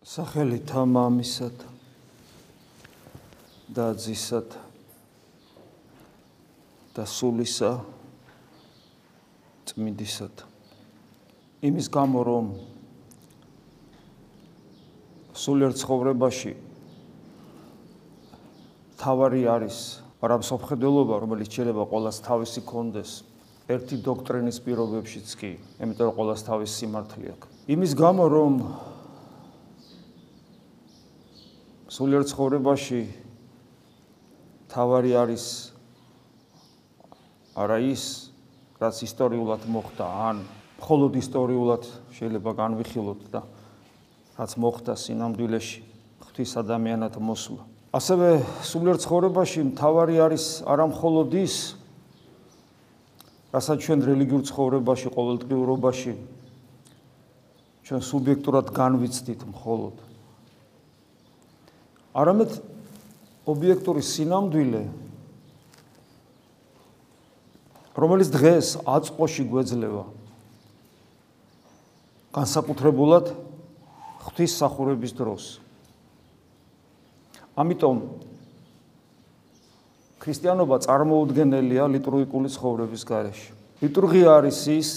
სახელით მამისად და ძისად და სულისა წმინდისად იმის გამო რომ სულიერ ცხოვრებაში თავარი არის არა მსოფლმხედველობა რომელიც შეიძლება ყოველას თავისი კონდეს ერთი დოქტრინის პირობებშიც კი იმიტომ რომ ყოველას თავისი სიმართლე აქვს. იმის გამო რომ სულიერ ცხოვრებაში თავარი არის არა ის რაც ისტორიულად მოხდა ან მხოლოდ ისტორიულად შეიძლება განვიხილოთ და რაც მოხდა სინამდვილეში ღვთის ადამიანად მოსვლა. ასევე სულიერ ცხოვრებაში თავარი არის არა მხოლოდ ის რასაც ჩვენ რელიგიურ ცხოვრებაში ყოველდღიურობაში ჩვენ სუბიექტურად განვიცდით მხოლოდ არამედ ობიექტური სინამდვილე რომელიც დღეს აწყოში გვეძლევა განსაკუთრებულად ღვთის სახურების დროს. ამიტომ ქრისტიანობა წარმოუდგენელია ლიტურგიკული ცხოვრების გარეშე. ლიტურგია არის ის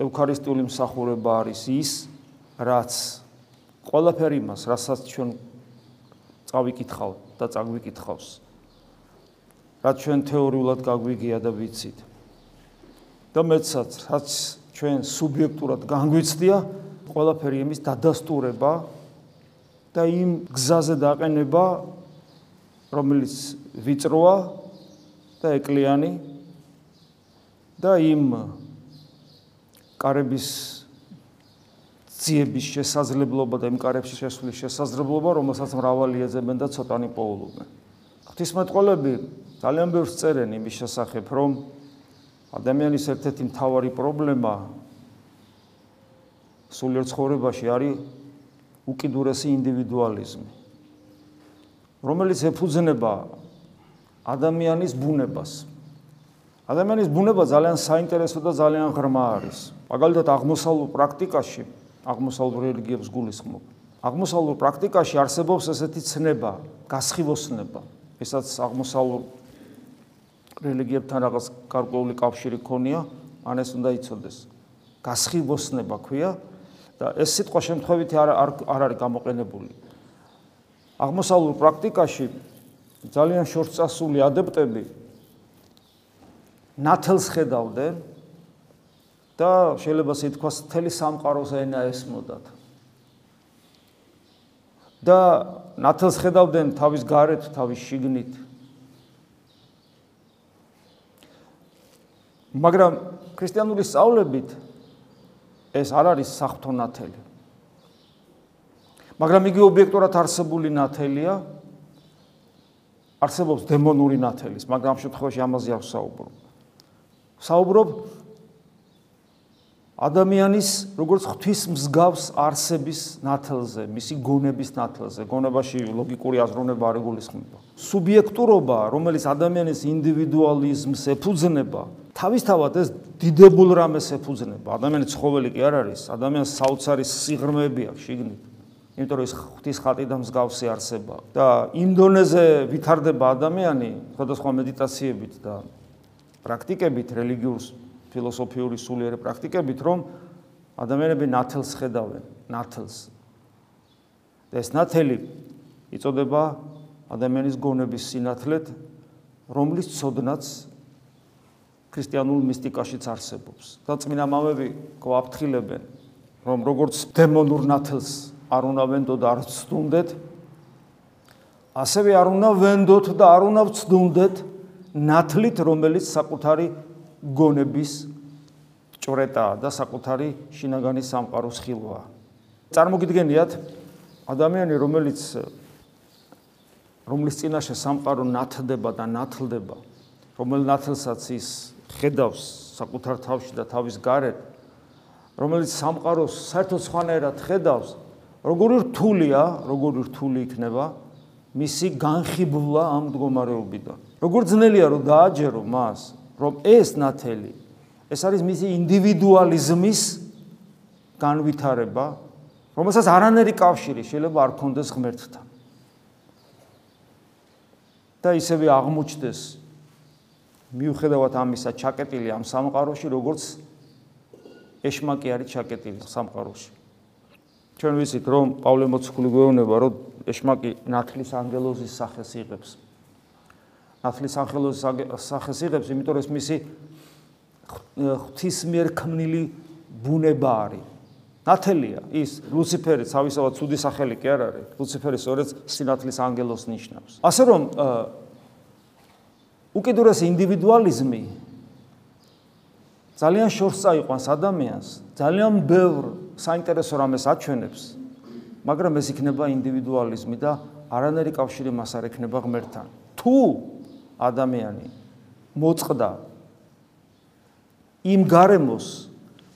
ევქარისტიული მსახურება არის ის რაც ყველაფერი მას რასაც ჩვენ წავიკითხავ და წაგვიკითხავს. რაც ჩვენ თეორიულად გაგვიგია და ვიცით. და მეცაც, რაც ჩვენ სუბიექტურად განგვიცდია, ყველაფერი იმის დადასტურება და იმ გზაზე დაყენება, რომელიც ვიწროა და ეკლიანი და იმ კარების ძიების შესაძლებლობა და იმ კარებში შესვლის შესაძლებლობა, რომელსაც მრავალი ეძებენ და ცოტანი პოულობენ. ღვთისმეტყველები ძალიან ბევრს წერენ იმის შესახებ, რომ ადამიანის ერთ-ერთი მთავარი პრობლემა სულიერ ცხოვრებაში არის უკიდურესი ინდივიდუალიზმი, რომელიც ეფუძნება ადამიანის ბუნებას. ადამიანის ბუნება ძალიან საინტერესო და ძალიან ღრმა არის. მაგალითად, აღმოსავლურ პრაქტიკაში აღმოსავლურ რელიგიებს გულისხმობ. აღმოსავლურ პრაქტიკაში არსებობს ესეთი ცნება, გასხივოსნება. ესაც აღმოსავლურ რელიგიებთან რაღაც გარკვეული კავშირი ქონია, ან ეს უნდა იცოდეს. გასხივოსნება ქვია და ეს სიტყვა შემთხვევითი არ არ არის გამოყენებული. აღმოსავლურ პრაქტიკაში ძალიან შორწასული ადეპტები ნათელს ხედავდნენ და შეიძლება სითქვას თელი სამყაროს ენა ესმოდათ. და ნათელს ხედავდნენ თავის გარეთ, თავის შიგნით. მაგრამ ქრისტიანული სწავლებით ეს არ არის საფრთხო ნათელი. მაგრამ იგი ობიექტურად არსებული ნათელია. არსებობს დემონური ნათელის, მაგრამ ამ შემთხვევაში ამაზე არ საუბრობ. საუბრობ ადამიანის როგორც ღვთის მსგავს არსების ნათელზე, მისი გონების ნათელზე, გონებაში ლოგიკური აზროვნება არ ეგულისხმება. სუბიექტურობა, რომელიც ადამიანის ინდივიდუალიზმს ეფუძნება, თავისთავად ეს დიდებულ რამეს ეფუძნება. ადამიანი ცხოველი კი არ არის, ადამიანს საოცარი სიღრმეები აქვს შიგნით. იმიტომ რომ ეს ღვთის ხატი და მსგავსი არსება და იმ დონეზე ვითარდება ადამიანი, სხვადასხვა მედიტაციებით და პრაქტიკებით რელიგიურ ფილოსოფიური სულიერი პრაქტიკებით, რომ ადამიანები ნათელს ხედავენ, ნათელს. და ეს ნათელი იწოდება ადამიანის გონების სინათლეთ, რომლის ცოდნაც ქრისტიანულ მისტიკაშიც არსებობს. და წმინდა მამები გვაფრთხილებენ, რომ როგორც დემონურ ნათელს არ უნდა ვენდოთ და არ ვცდუნდეთ, ასევე არ უნდა ვენდოთ და არ უნდა ვცდუნდეთ ნათლით, რომელიც საკუთარი გონების ჭრეტაა და საკუთარი შინაგანი სამყაროს ხილვაა. წარმოგიდგენიათ ადამიანი, რომელიც რომლის წინაშე სამყარო ნათდება და ნათლდება, რომელ ნათლსაც ის ხედავს საკუთარ თავში და თავის გარეთ, რომელიც სამყაროს საერთოდ სხვანაირად ხედავს, როგორი რთულია, როგორი რთული იქნება მისი განხიბვლა ამ მდგომარეობიდან. როგორ ძნელია რომ დააჯერო მას რომ ეს ნათელი ეს არის მისი ინდივიდუალიზმის განვითარება რომელსაც არანერი კავშირი შეიძლება არ ქონდეს ღმერთთან. და ისევე აღმოჩნდეს მიუხედავად ამისა ჩაკეტილი ამ სამყაროში, როგორც ეშმაკი არის ჩაკეტილი სამყაროში. ჩვენ ვიცით, რომ პავლე მოციქული გვეუბნება, რომ ეშმაკი ნათლის ანგელოზის სახეს იღებს. ნათლის ანგელოზის სახეს იღებს, იმიტომ რომ ეს მისი ღვთისმიერ ქმნილი ბუნება არის. ნათელია ის ლუციფერი, თავისთავად ცუდი სახელი კი არ არის. ლუციფერი სწორედ სინათლის ანგელოს ნიშნავს. ასე რომ უკიდურეს ინდივიდუალიზმი ძალიან შორს წაიყვანს ადამიანს, ძალიან ბევრ საინტერესო რამეს აჩვენებს, მაგრამ ეს იქნება ინდივიდუალიზმი და არანაირი კავშირი მას არ ექნება ღმერთთან. თუ ადამიანი მოწყდა იმ გარემოს,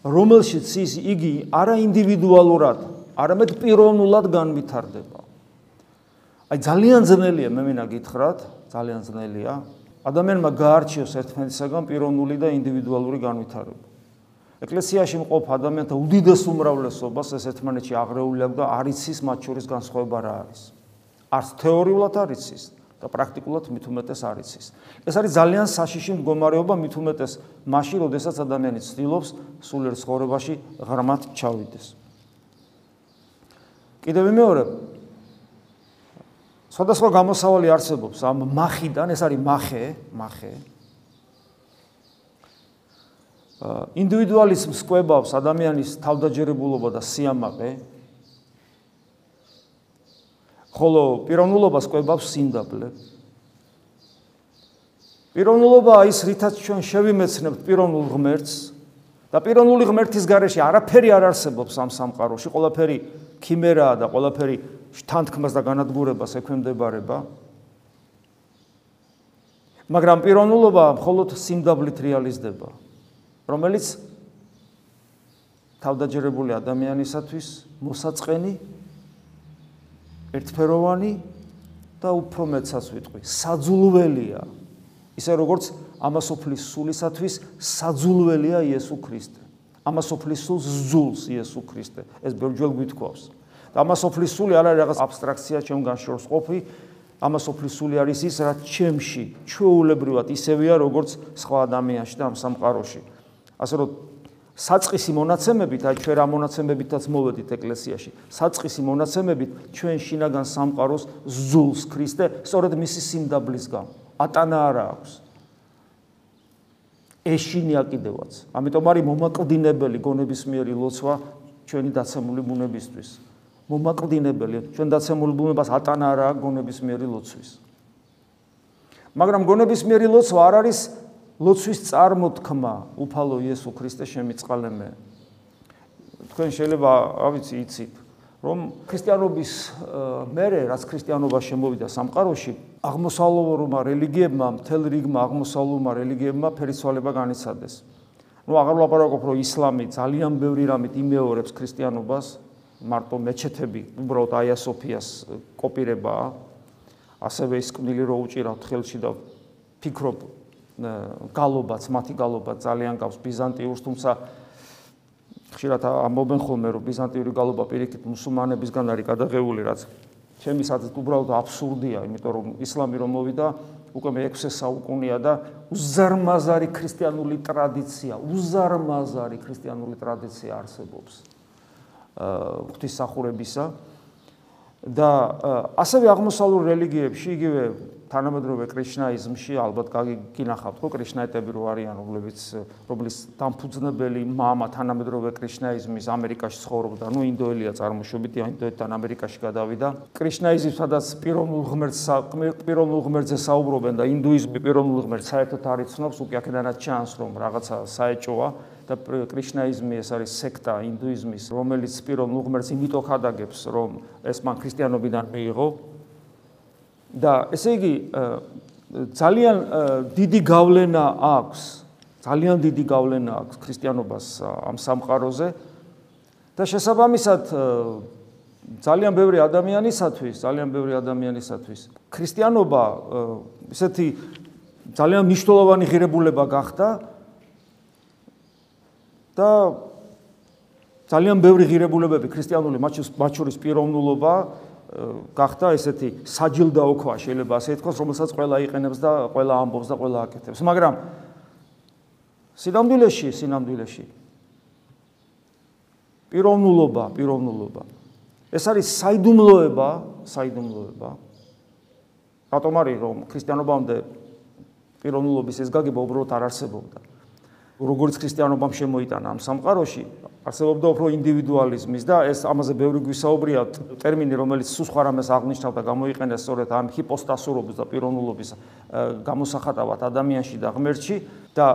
რომელშიც ის იგი არა ინდივიდუალურად, არამედ პიროვნულად განვითარდება. აი ძალიან ძნელია მე მენა გითხრათ, ძალიან ძნელია ადამიანმა გაარჩიოს ერთმანეთისაგან პიროვნული და ინდივიდუალური განვითარება. ეკლესიაში მყოფ ადამიანთა უდიდეს უმრავლესობას ეს ერთმანეთში აღრეული აქვს და არ იცის მათ შორის განსხვავება რა არის. არც თეორიულად არ იცის და პრაქტიკულად მით უმეტეს არ იცის. ეს არის ძალიან საშიში მდგომარეობა მით უმეტეს მაშინ, როდესაც ადამიანი ცდილობს სულიერ ცხოვრებაში ღრმად ჩავიდეს. კიდევ მეორე სხვადასხვა გამოსავალი არსებობს ამ მახიდან, ეს არის მახე, მახე. ინდივიდუალიზმს ყვებავს ადამიანის თავდაჯერებულობა და სიამაყე. ხოლო პიროვნულობას ყვებავს სიმდაბლე. პიროვნულობა ის რითაც ჩვენ შევიმეცნებთ პიროვნულ ღმერთს და პიროვნული ღმერთის გარეშე არაფერი არ არსებობს ამ სამყაროში, ყველაფერი ქიმერაა და ყველაფერი თანთქმას და განადგურებას ექვემდებარება. მაგრამ პიროვნულობა მხოლოდ სიმდაბლით რეალიზდება, რომელიც თავდაჯერებული ადამიანისათვის მოსაწყენი ერთფეროვანი და უფრო მეცაც ვიტყვი, საძულველია. ისე როგორც ამასოფლის სულისათვის საძულველია იესო ქრისტე. ამასოფლის სულს ზულს იესო ქრისტე. ეს ბევრჯერ გვითხოვს. და ამასოფლის სული არ არის რაღაც აბსტრაქცია ჩემგან შორს ყოფი, ამასოფლის სული არის ის, რაც ჩემში ჩვეულებრივად ისევია, როგორც სხვა ადამიანში და ამ სამყაროში. ასე რომ საწყისი მონაცემებით, აი ჩვენ რა მონაცემებითაც მოვედით ეკლესიაში, საწყისი მონაცემებით ჩვენ შინაგან სამყაროს ზულს ქრისტე, სწორედ მისი სიმდაბლის გამო. ატანა არა აქვს. ეშინია კიდევაც. ამიტომ არის მომაკლდინებელი გონებისმიერი ლოცვა ჩვენი დაცემული ბუნებისთვის. მომაკლდინებელი ჩვენ დაცემული ბუნებას ატანა არა გონებისმიერი ლოცვის. მაგრამ გონებისმიერი ლოცვა არ არის ლოცვის წარმოთქმა უფალო იესო ქრისტე შემიწყალე მე. თქვენ შეიძლება ავიცი იცით რომ ქრისტიანობის მერე რაც ქრისტიანობა შემოვიდა სამყაროში აღმოსავლურმა რელიგიებმა მთელ რიგმა აღმოსავლურმა რელიგიებმა ფერისვალება განიცადეს. ნუ აღარ ვლაპარაკობ რომ ისლამი ძალიან ბევრი რამით იმეორებს ქრისტიანობას მარტო მეჩეთები უბრალოდ აია სოფიას კოპირებაა ასევე ის კნილი რო უჭირავთ ხელში და ფიქრობ გალობაც მათი გალობა ძალიან გავს ბიზანტიურს თუმცა ხშირად ამობენ ხოლმე რომ ბიზანტიური გალობა პირიქით მუსულმანებისგან არის გადაღებული რაც ჩემისაც უბრალოდ აბსურდია იმიტომ რომ ისლამი რომ მოვიდა უკვე მე-6 საუკუნეა და უზარმაზარი ქრისტიანული ტრადიცია უზარმაზარი ქრისტიანული ტრადიცია არსებობს ღვთისმსახურებისა და ასევე აღმოსავლურ რელიგიებში იგივე თანამედროვე კრიშნაიზმში ალბათ გინახავთ ხო კრიშნაიტები რო არიან რომლებიც რომლის დამფუძნებელი мама თანამედროვე კრიშნაიზმის ამერიკაში ცხოვრობდა ნუ ინდოელია წარმოშობით ინდოეთთან ამერიკაში გადავიდა კრიშნაიზმი სადაც პიროვნულ ღმერთს პიროვნულ ღმერთზე საუბრობენ და ინდუიზმი პიროვნულ ღმერთს საერთოდ არ იცნობს უკვე აქედანაც ჩანს რომ რაღაცა საეჭოა და კრიშნაიზმი ეს არის სექტა ინდუიზმის რომელიც პიროვნულ ღმერთს იმითო ხადაგებს რომ ეს მან ქრისტიანობიდან მიიღო და ესე იგი ძალიან დიდი გავლენა აქვს ძალიან დიდი გავლენა აქვს ქრისტიანობას ამ სამყაროზე. და შესაბამისად ძალიან ბევრი ადამიანისათვის ძალიან ბევრი ადამიანისათვის ქრისტიანობა ესეთი ძალიან მნიშვნელოვანი ღირებულება გახდა და ძალიან ბევრი ღირებულებები ქრისტიანული მაჩურის პიროვნულობა გახდა ესეთი საჯილდაო ქვა შეიძლება ასე ითქვას რომელსაც ყველა იყენებს და ყველა ამბობს და ყველა აკეთებს. მაგრამ სინამდვილეში სინამდვილეში პიროვნულობა პიროვნულობა. ეს არის საიდუმლოება საიდუმლოება. რატომ არის რომ ქრისტიანობამდე პიროვნულობის ეს გაგება უბრალოდ არ არსებობდა როგორც ქრისტიანობამ შემოიტანა ამ სამყაროში, არსებობდა უფრო ინდივიდუალიზმის და ეს ამაზე ბევრი გვისაუბრია ტერმინი, რომელიც სულ სხვა რამეს აღნიშნავდა, გამოიყენეს სწორედ ამ ჰიპოსტასურობის და პიროვნულობის გამოსახატავად ადამიანში და ღმერთში და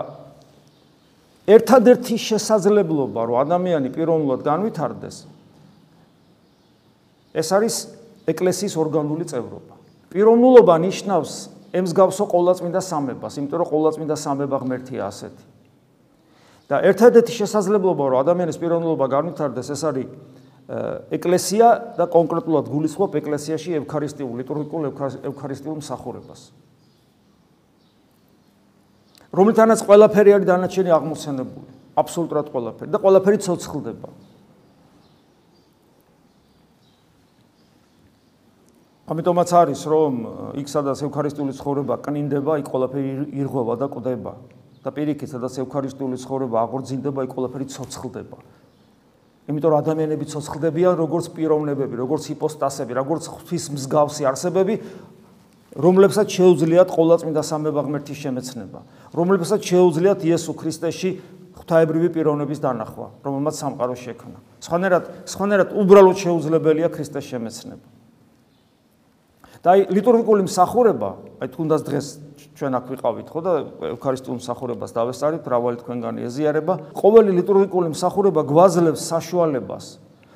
ერთადერთი შესაძლებლობა, რომ ადამიანი პიროვნულად განვითარდეს, ეს არის ეკლესიის ორგანული წევრობა. პიროვნულობა ნიშნავს ემსგავსო ყოვლადწმინდა სამებას, იმიტომ რომ ყოვლადწმინდა სამება ღმერთია ასეთი. და ერთადერთი შესაძლებლობა რომ ადამიანის პიროვნულობა განვითარდეს ეს არის ეკლესია და კონკრეტულად გულისხმობ ეკლესიაში ევქარისტიულ ლიტურგიკულ ევქარისტიულ მსახურებას. რომლითანაც ყველაფერი არის დანარჩენი აღმოცენებული აბსოლუტურად ყველაფერი და ყველაფერი ცოცხლდება. ამიტომაც არის რომ იქ სადაც ევქარისტიული ცხოვრება კნინდება იქ ყველაფერი ირღვევა და კვდება და პირიქით, სადაც ევქარისტიული ცხოვრება აღორძინდება, იქ ყველაფერი ცოცხლდება. იმიტომ რომ ადამიანები ცოცხლდებიან როგორც პიროვნებები, როგორც ჰიპოსტასები, როგორც ღვთის მსგავსი არსებები, რომლებსაც შეუძლიათ ყოვლადწმინდა სამება ღმერთის შემეცნება, რომლებსაც შეუძლიათ იესო ქრისტეში ღვთაებრივი პიროვნების დანახვა, რომელმაც სამყარო შექმნა. სხვანაირად, სხვანაირად უბრალოდ შეუძლებელია ქრისტეს შემეცნება. და აი ლიტურგიკული მსახურება, აი თუნდაც დღეს ჩვენ აქ ვიყავით ხო და ევქარისტიულ მსახურებას დავესწარით, მრავალი თქვენგანი ეზიარება. ყოველი ლიტურგიკული მსახურება გვაძლევს საშუალებას,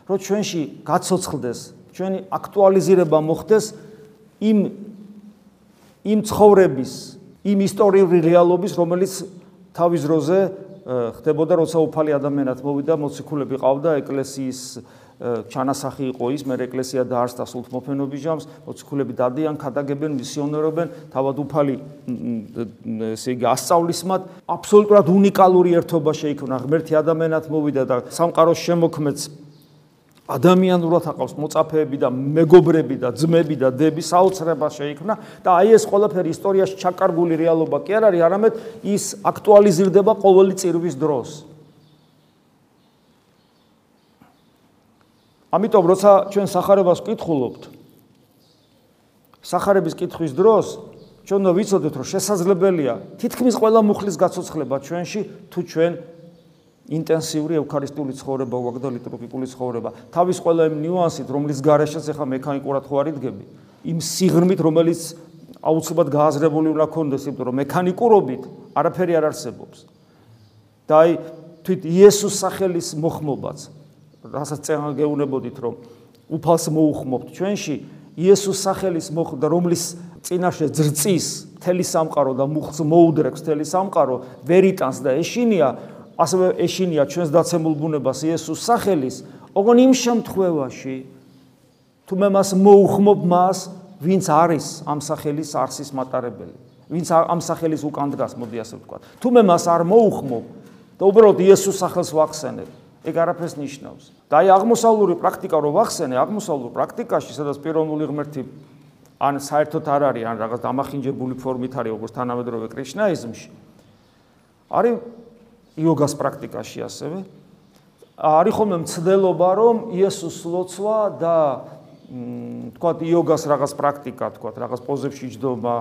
რომ ჩვენში გაცოცხლდეს, ჩვენი აქტუალიზირება მოხდეს იმ იმ ცხოვრების, იმ ისტორიული რეალობის, რომელიც თავის დროზე ხდებოდა, როცა უფალი ადამიანად მოვიდა, მოციქულები ყავდა ეკლესიის ჩანასახი იყო ის, მე ეკლესია დაარსდა სულთმოფენობის ჯამს, მოციქულები დადიან, ქადაგებენ, მისიონერობენ, თავად უფალი ესე იგი ასწავლისმად, აბსოლუტურად უნიკალური ერთობა შეიქმნა, ღმერთი ადამიანად მოვიდა და სამყაროს შემოქმედს ადამიანურად აყავს მოწაფეები და მეგობრები და ძმები და დები საოცრება შეიქმნა და აი ეს ყველაფერი ისტორიაში ჩაკარგული რეალობა კი არ არის, არამედ ის აქტუალიზირდება ყოველი წირვის დროს. ამიტომ როცა ჩვენ сахарებას ვკითხულობთ сахарების კითხვის დროს ჩვენ ვიცოდეთ რომ შესაძლებელია თითქმის ყველა მუხლის გაცოცხლება ჩვენში თუ ჩვენ ინტენსიური ევქარისტიული ცხოვრება გვაქვს და ლიტურგიკული ცხოვრება. თავის ყველა იმ ნიუანსით, რომლის გარეშეც ეხა მექანიკურად ხო არ იდგები, იმ სიღრმით, რომელიც აუცილებლად გააზრებული უნდა ქონდეს, იმიტომ რომ მექანიკურობით არაფერი არ არსებობს. და აი თვით იესოს სახელის მოხმობაც რასაც წეღან გეუნებოდით რომ უფალს მოუხმობთ. ჩვენში იესოს სახელის მოხდა რომლის წინაშე ძრწის თელი სამყარო და მუხს მოუდრებს თელი სამყარო ვერიტანს და ეშინია ასევე ეშინია ჩვენს დაცემულ ბუნებას იესოს სახელის ოღონ იმ შემთხვევაში თუ მე მას მოუხმობ მას ვინც არის ამ სახელის არსის მატარებელი ვინც ამ სახელის უკან დგას მოდი ასე ვთქვა. თუ მე მას არ მოუხმობ და უბრალოდ იესოს სახელს ვახსენებ ეგ არაფერს ნიშნავს. და აი აღმოსავლური პრაქტიკა რო ვახსენე, აღმოსავლურ პრაქტიკაში, სადაც პიროვნული ღმერთი ან საერთოდ არ არის, ან რაღაც დამახინჯებული ფორმით არის, როგორც თანამედროვე კრიშნაიზმში. არის იოგას პრაქტიკაში ასევე. არის ხოლმე მცდელობა, რომ იესოს ლოცვა და თქვა იოგას რაღაც პრაქტიკა, თქვა რაღაც პოზებში ჯდომა,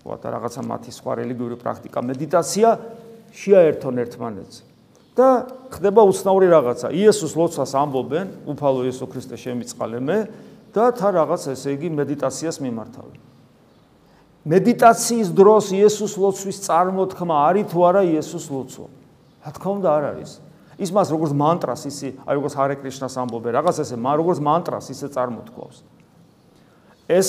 თქვა რაღაცა მათი სხვა რელიგიური პრაქტიკა, მედიტაცია შეაერთონ ერთმანეთს. და ხდება უცნაური რაღაცა. იესოს ლოცვას ამბობენ, უფალო იესო ქრისტე შემიწყალე მე და თა რაღაც ესე იგი მედიტაციას მიმართავენ. მედიტაციის დროს იესოს ლოცვის წარმოთქმა არის თუ არა იესოს ლოცვა? რა თქმა უნდა არ არის. ის მას როგორც მანტრას ისი, აი როგორც ჰარე კრიშნას ამბობენ, რაღაც ესე, მაგრამ როგორც მანტრას ისე წარმოთქვავს. ეს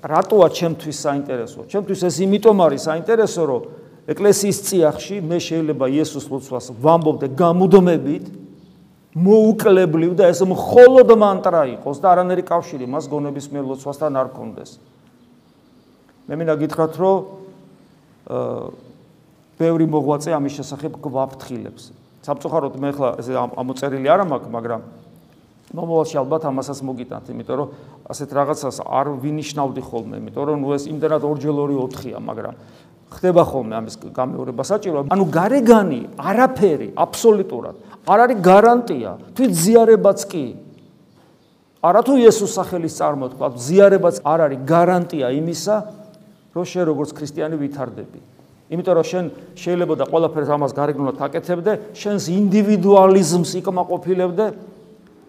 რატოა ჩემთვის საინტერესოა? ჩემთვის ეს იმიტომ არის საინტერესო, რომ ეკლესიის წიაღში მე შეიძლება იესოს ლოცვას ვამბობდე გამუდმებით მოუკლებლივ და ეს მხოლოდ მანტრა იყოს და არანერი კავშირი მას გონების მიერ ლოცვასთან არ კონდეს. მე მინდა გითხრათ, რომ აა ბევრი მოღვაწე ამის შესახებ გვაფრთხილებს. სამწუხაროდ მე ხლა ეს ამოწერილი არ მაქვს, მაგრამ მომავალში ალბათ ამასაც მოგიტანთ, იმიტომ რომ ასეთ რაღაცას არ ვინიშნავდი ხოლმე, იმიტომ რომ ეს იმდენად ორჯერ 2-4-ია, მაგრამ ხდება ხოლმე ამის გამეორება საჭირო. ანუ გარეგანი არაფერი აბსოლუტურად არ არის გარანტია, თვით ზიარებაც კი. არა თუ იესოს სახელის წარმოთქვა, ზიარებაც არ არის გარანტია იმისა, რომ შენ როგორც ქრისტიანი ვითარდები. იმიტომ რომ შენ შეიძლება და ყველაფერს ამას გარეგნულად აკეთებდე, შენს ინდივიდუალიზმს იკმაყოფილებდე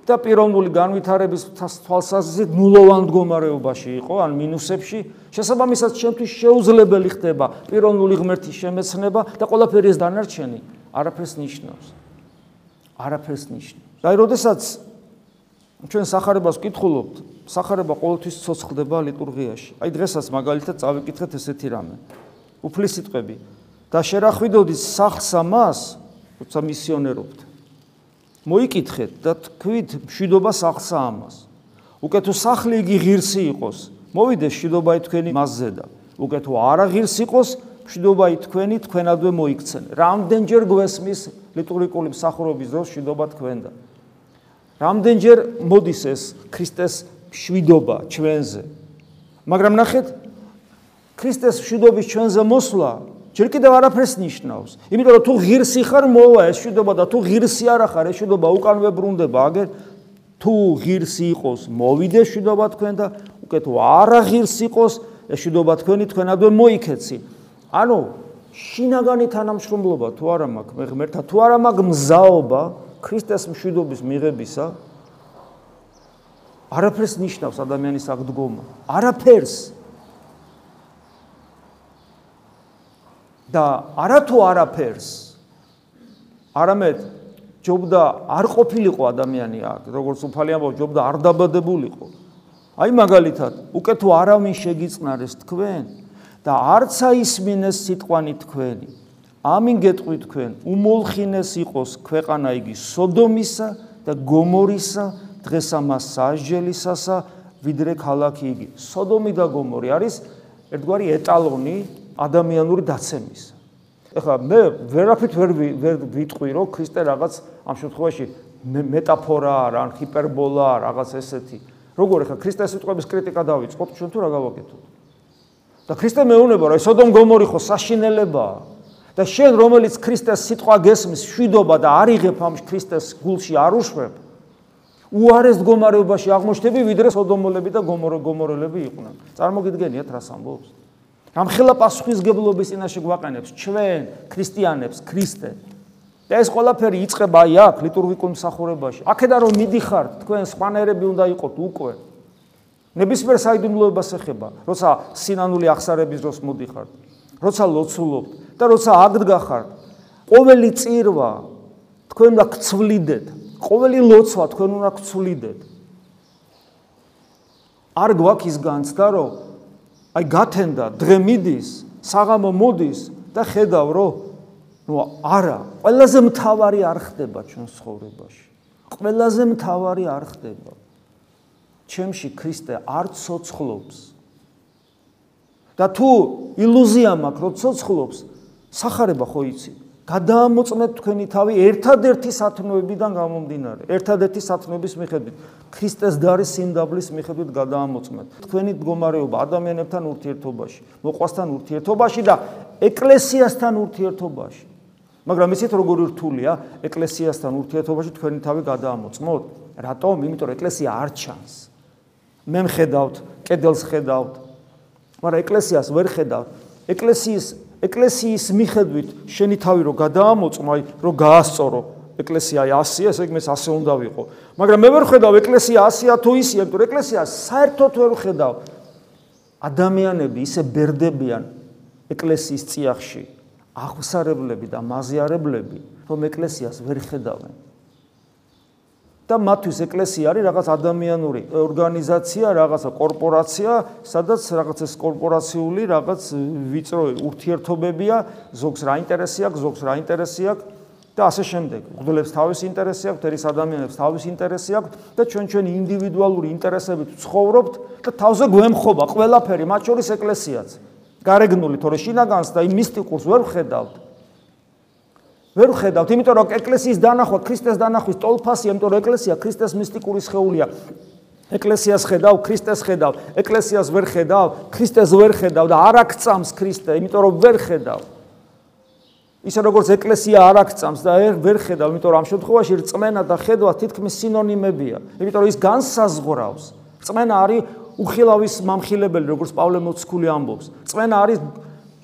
და პიროვნული განვითარების თვალსაზრისით ნულოვან მდგომარეობაში იყო, ან მინუსებში, შესაბამისად ჩემთვის შეუძლებელი ხდება პიროვნული ღმერთის შემეცნება და ყველაფერი ეს დანარჩენი არაფერს ნიშნავს. არაფერს ნიშნავს. და აი, როდესაც ჩვენ სახარებას ვკითხულობთ, სახარება ყოველთვის ცოცხლდება ლიტურგიაში. აი, დღესაც მაგალითად წავიკითხეთ ესეთი რამე. უფლის სიტყვები და შერახვიდოდით სახსა მას, როცა მისიონერობთ. მოიკითხეთ და თქვით მშვიდობა სახსა ამას. უკეთ თუ სახლი იგი ღირსი იყოს, მოვიდეს მშვიდობა თქვენი მასზე და უკეთ თუ არა ღირსი იყოს, მშვიდობა თქვენი თქვენადვე მოიქცენ. რამდენჯერ გვესმის ლიტურგიკული მსახურობის დროს მშვიდობა თქვენ და რამდენჯერ მოდის ეს ქრისტეს მშვიდობა ჩვენზე. მაგრამ ნახეთ ქრისტეს მშვიდობის ჩვენზე მოსვლა ჯერ კიდევ არაფერს ნიშნავს. იმიტომ რომ თუ ღირსი ხარ, მოვა ეს მშვიდობა და თუ ღირსი არ ხარ, ეს მშვიდობა უკანვე ბრუნდება. აგერ თუ ღირსი იყოს, მოვიდე მშვიდობა თქვენ და უკეთ არა ღირსი იყოს, ეს მშვიდობა თქვენი თქვენადვე მოიქეცი. ანუ შინაგანი თანამშრომლობა თუ არა მაქვს მე ღმერთთან, თუ არა მაქვს მზაობა ქრისტეს მშვიდობის მიღებისა, არაფერს ნიშნავს ადამიანის აღდგომა. არაფერს. და არათუ არაფერს არამედ ჯობდა არ ყოფილიყო ადამიანი აქ როგორც უფალი ამბობ ჯობდა არ დაბადებულიყო. აი მაგალითად უკვე თუ არავინ შეგიწნარეს თქვენ და არცა ისმინეს სიტყვანი თქვენი ამინ გეტყვი თქვენ უმოლხინეს იყოს ქვეყანა იგი სოდომისა და გომორისა დღეს ამას საჟელისასა ვიდრე ქალაქი იგი სოდომი და გომორი. არის ერთგვარი ეტალონი ადამიანური დაცემის. ეხლა მე ვერაფრით ვერ ვერ ვიტყვი რომ ქრისტე რაღაც ამ შემთხვევაში მეტაფორა არა, ან ჰიპერბოლა, რაღაც ესეთი. როგორ ეხლა ქრისტეს სიტყვების კრიტიკა დავიწყოთ, ჩვენ თუ რა გავაკეთოთ? და ქრისტე მეუბნება რომ სოდომ გომორი ხო საშინელებაა და შენ რომელიც ქრისტეს სიტყვა გესმის შვიდობა და არიღებ ამ ქრისტეს გულში არ უშვებ უარეს მდგომარეობაში აღმოჩნდები ვიდრე სოდომოლები და გომოროლები იყვნენ. წარმოგიდგენიათ რას ამბობს? გამხელა პასუხისგებლობის წინაშე გვაყენებს ჩვენ ქრისტიანებს ქრისტე. და ეს ყველაფერი იწყება აი აქ ლიტურგიკულ მსახურებაში. აქედან რომ მიდიხართ თქვენ სპანერები უნდა იყოთ უკვე. ნებისმიერ საიდუმლოებას ეხება როცა სინანული აღსარების დროს მოდიხართ როცა ლოცულობთ და როცა აგდგახართ ყოველი წირვა თქვენ უნდა გცვლიდეთ. ყოველი ლოცვა თქვენ უნდა გცვლიდეთ. არ გვაქვს ის განცდა რომ აი გათენდა დღე მიდის საღამო მოდის და ხედავ რომ ნუ არა ყველაზე მთავარი არ ხდება ჩვენ ცხოვრებაში. ყველაზე მთავარი არ ხდება. ჩემში ქრისტე არ ცოცხლობს. და თუ ილუზია მაქვს რომ ცოცხლობს სახარება ხო იცი გადაამოწმეთ თქვენი თავი ერთადერთი სათნოებიდან გამომდინარე. ერთადერთი სათნოების მიხედვით, ქრისტეს დარის სიმდაბლის მიხედვით გადაამოწმეთ. თქვენი მდგომარეობა ადამიანებთან ურთიერთობაში, მოყვასთან ურთიერთობაში და ეკლესიასთან ურთიერთობაში. მაგრამ ისეთ როგორი რთულია ეკლესიასთან ურთიერთობაში თქვენი თავი გადაამოწმოთ? რატომ? იმიტომ რომ ეკლესია არ ჩანს. მე მხედავთ, კედელს ხედავთ, მაგრამ ეკლესიას ვერ ხედავთ. ეკლესიის ეკლესიის მიხედვით შენი თავი რო გადაამოწმა, რო გაასწორო ეკლესია 100-ია, ესე იგი მე 100 უნდა ვიყო. მაგრამ მე ვერ ხედავ ეკლესია 100-ია თუ ისია, იმიტომ რომ ეკლესია საერთოდ ვერ ხედავ. ადამიანები ისე ბერდებიან ეკლესიის წიაღში, აღსარებლები და მაზიარებლები, რომ ეკლესიას ვერ ხედავენ. და მათთვის ეკლესია არის რაღაც ადამიანური ორგანიზაცია, რაღაცა კორპორაცია, სადაც რაღაც ეს კორპორაციული რაღაც ვიწრო ურთიერთობებია, ზოგს რა ინტერესი აქვს, ზოგს რა ინტერესი აქვს და ასე შემდეგ. მგლებს თავის ინტერესი აქვს, ერის ადამიანებს თავის ინტერესი აქვს და ჩვენ ჩვენი ინდივიდუალური ინტერესებით ცხოვრობთ და თავზე გვემხობა ყველაფერი, მათ შორის ეკლესიაც. გარეგნული, თორე შინაგანს და იმ მისტიკურს ვერ ვხედავთ. ვერ ხედავთ, იმიტომ რომ ეკლესიის დანახვა, ქრისტეს დანახვის ტოლფასია, იმიტომ რომ ეკლესია ქრისტეს მისტიკური სხეულია. ეკლესიას ხედავ, ქრისტეს ხედავ, ეკლესიას ვერ ხედავ, ქრისტეს ვერ ხედავ და არ აქცამს ქრისტე, იმიტომ რომ ვერ ხედავ. ისე როგორც ეკლესია არ აქცამს და ვერ ხედავ, იმიტომ რომ ამ შემთხვევაში რწმენა და ხედვა თითქმის სინონიმებია. იმიტომ რომ ის განსაზღვრავს. რწმენა არის უხილავის მამხილებელი, როგორც პავლე მოციქული ამბობს. რწმენა არის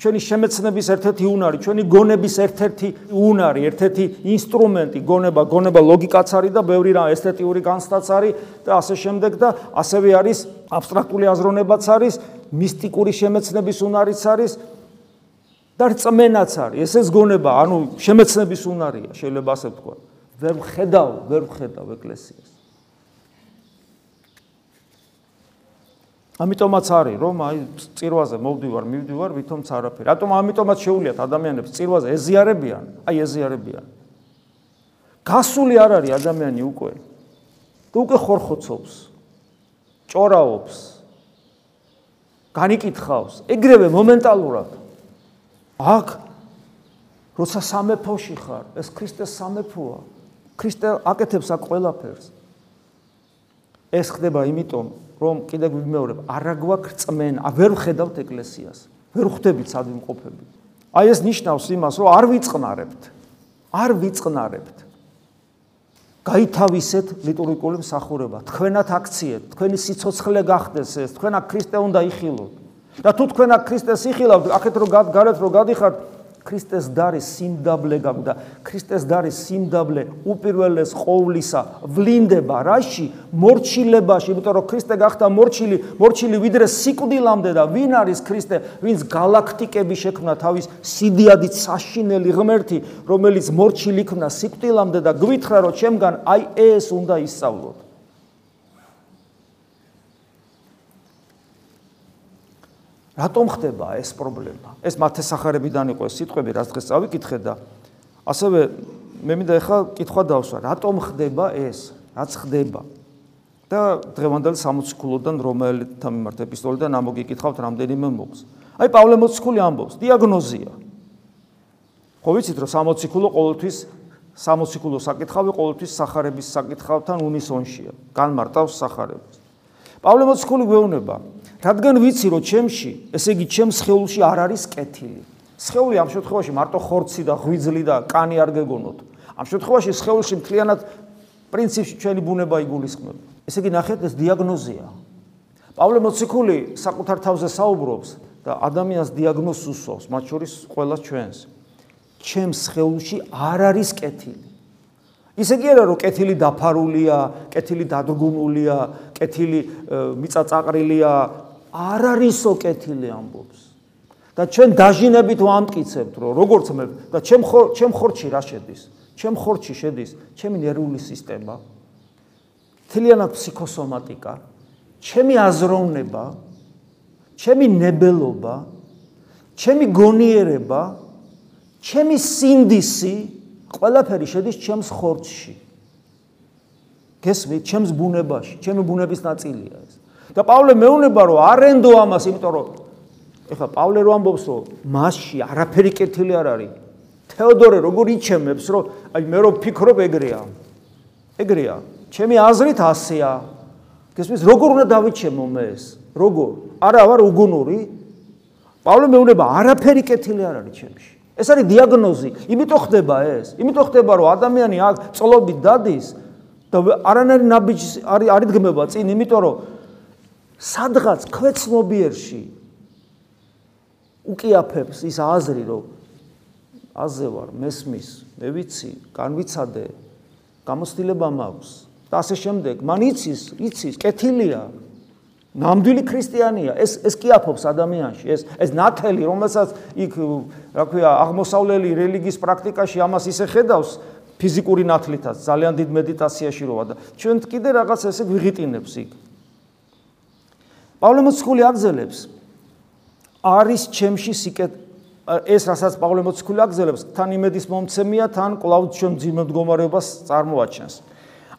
ჩვენი შემეცნების ერთ-ერთი უნარი, ჩვენი გონების ერთ-ერთი უნარი, ერთ-ერთი ინსტრუმენტი, გონება, გონება ლოგიკაც არის და ბევრი რა ესთეტიური განცდაც არის და ასე შემდეგ და ასევე არის აბსტრაქტული აზროვნებაც არის, მისტიკური შემეცნების უნარიც არის და რწმენაც არის. ესეც გონება, ანუ შემეცნების უნარია, შეიძლება ასე ვთქვა. ვერ ხედავ, ვერ ხედავ ეკლესიას. ამიტომაც არის რომ აი წირვაზე მოვდივარ, მივდივარ, ვითომც არაფერი. რატომ ამიტომაც შეუულიათ ადამიანებს წირვაზე ეზიარებიან? აი ეზიარებიან. გასული არ არის ადამიანი უკვე. და უკვე ხორხოცობს. ჭორაობს. განიკითხავს, ეგრევე მომენტალურად. აქ როცა სამეფოში ხარ, ეს ქრისტეს სამეფოა. ქრისტე აკეთებს აქ ყველაფერს. ეს ხდება იმიტომ, რომ კიდე გვიმეორებ, არა გვაქვს წმენა, ვერ ვხედავთ ეკლესიას, ვერ ხვდებით სად ვიმყოფები. აი ეს ნიშნავს იმას, რომ არ ვიწყნარებთ. არ ვიწყნარებთ. გაითავისეთ ლიტურგიკული მსახურება. თქვენათ აქციეთ, თქვენი სიცოცხლე გახდეს ეს, თქვენ აქ ქრისტე უნდა იხილოთ. და თუ თქვენ აქ ქრისტეს იხილავთ, ახეთ რომ გარეთ რომ გადიხართ, ქრისტეს დარის სიმდაბლე გაგვდა ქრისტეს დარის სიმდაბლე უპირველეს ყოვლისა ვლინდება. რაში? მორჩილებაში იმიტომ რომ ქრისტე გახდა მორჩილი მორჩილი ვიდრე სიკვდილამდე და ვინ არის ქრისტე? ვინც galaktikები შექმნა თავის სიდიადით საშინელი ღმერთი რომელიც მორჩილი იქნა სიკვდილამდე და გვითხრა რომ ჩემგან აი ეს უნდა ისწავლოთ რატომ ხდება ეს პრობლემა? ეს მათესახარებიდან იყო ეს სიტყვები, რაც დღეს წავიკითხე და ასევე მე მინდა ახლა კითხვა დავსვა, რატომ ხდება ეს? რაც ხდება? და დღევანდელ 60 ქულოდან რომელთა მიმართ ეპისტოლიდან ამოგიკითხავთ რამდენიმე მოგს. აი პავლე მოციქული ამბობს, დიაგნოზია. ხო ვიცით რომ 60 ქულო ყოველთვის 60 ქულო საკითხავი ყოველთვის სახარების საკითხავთან უნისონშია. განმარტავს სახარებას. პავლე მოციქული გვეუბნება, რადგან ვიცი რომ ჩემში, ესე იგი ჩემს სხეულში არ არის კეთილი. სხეული ამ შემთხვევაში მარტო ხორცი და ღვიძლი და კანი არ გეგონოთ. ამ შემთხვევაში სხეულში მთლიანად პრინციპში ჩვენი ბუნება იგულისხმება. ესე იგი ნახეთ ეს დიაგნოზია. პავლე მოციქული საკუთარ თავზე საუბრობს და ადამიანს დიაგნოზს უსვავს, მათ შორის ყველა ჩვენს. ჩემს სხეულში არ არის კეთილი. ისე კი არა რომ კეთილი დაფარულია, კეთილი დადგუნულია, კეთილი მიწაწაყრილია, არ არისო კეთილი ამბობს. და ჩვენ დაჟინებით ვამტკიცებთ, რომ როგორც მე და ჩემ ჩემ ხორჩი რა შედის? ჩემ ხორჩი შედის ჩემი ნერვული სისტემა, თლიანად ფსიქოსომატიკა, ჩემი აზროვნება, ჩემი ნებელობა, ჩემი გონიერება, ჩემი სინდისი, ყველაფერი შედის ჩემს ხორჩში. გესმით, ჩემს ბუნებაში, ჩემი ბუნების ნაწილია ეს. და პავლე მეუნება რომ არენდო ამას, იმიტომ რომ ეხლა პავლე რო ამბობს რომ მასში არაფერი კეთილი არ არის. თეოდორე როგორ იჩემებს რომ აი მე რო ფიქრობ ეგრეა. ეგრეა. ჩემი აზრით ასეა. გესმის როგორ უნდა დავიჩემო მე ეს? როგორ? არა ვარ უგუნური. პავლე მეუნება არაფერი კეთილი არ არის ჩემში. ეს არის დიაგნოზი. იმიტომ ხდება ეს. იმიტომ ხდება რომ ადამიანი აქ წლობით დადის და არანაირი ნაბიჯი არის არიდგმება წინ, იმიტომ რომ სადღაც ქვეცნობიერში უკიაფებს ის აზრი, რომ აზე ვარ, მესმის, მე ვიცი, განვიცადე, გამოცდილება მაქვს და ასე შემდეგ. მან იცის, იცის, კეთილია. ნამდვილი ქრისტიანია. ეს ეს კიაფობს ადამიანში. ეს ეს ნათელი, რომელსაც იქ, რა ქვია, აღმოსავლელი რელიგიის პრაქტიკაში ამას ისე ხედავს ფიზიკური ნათლითაც, ძალიან დიდ მედიტაციაში როა და ჩვენ კიდე რაღაც ესე ვიღიტინებს იქ. პავლე მოციქული აგზელებს არის ჩემში სიკეთ ეს რასაც პავლე მოციქული აგზელებს თან იმედის მომცემია თან კლავ ჩვენ ძიმ მდგომარეობას წარმოაჩენს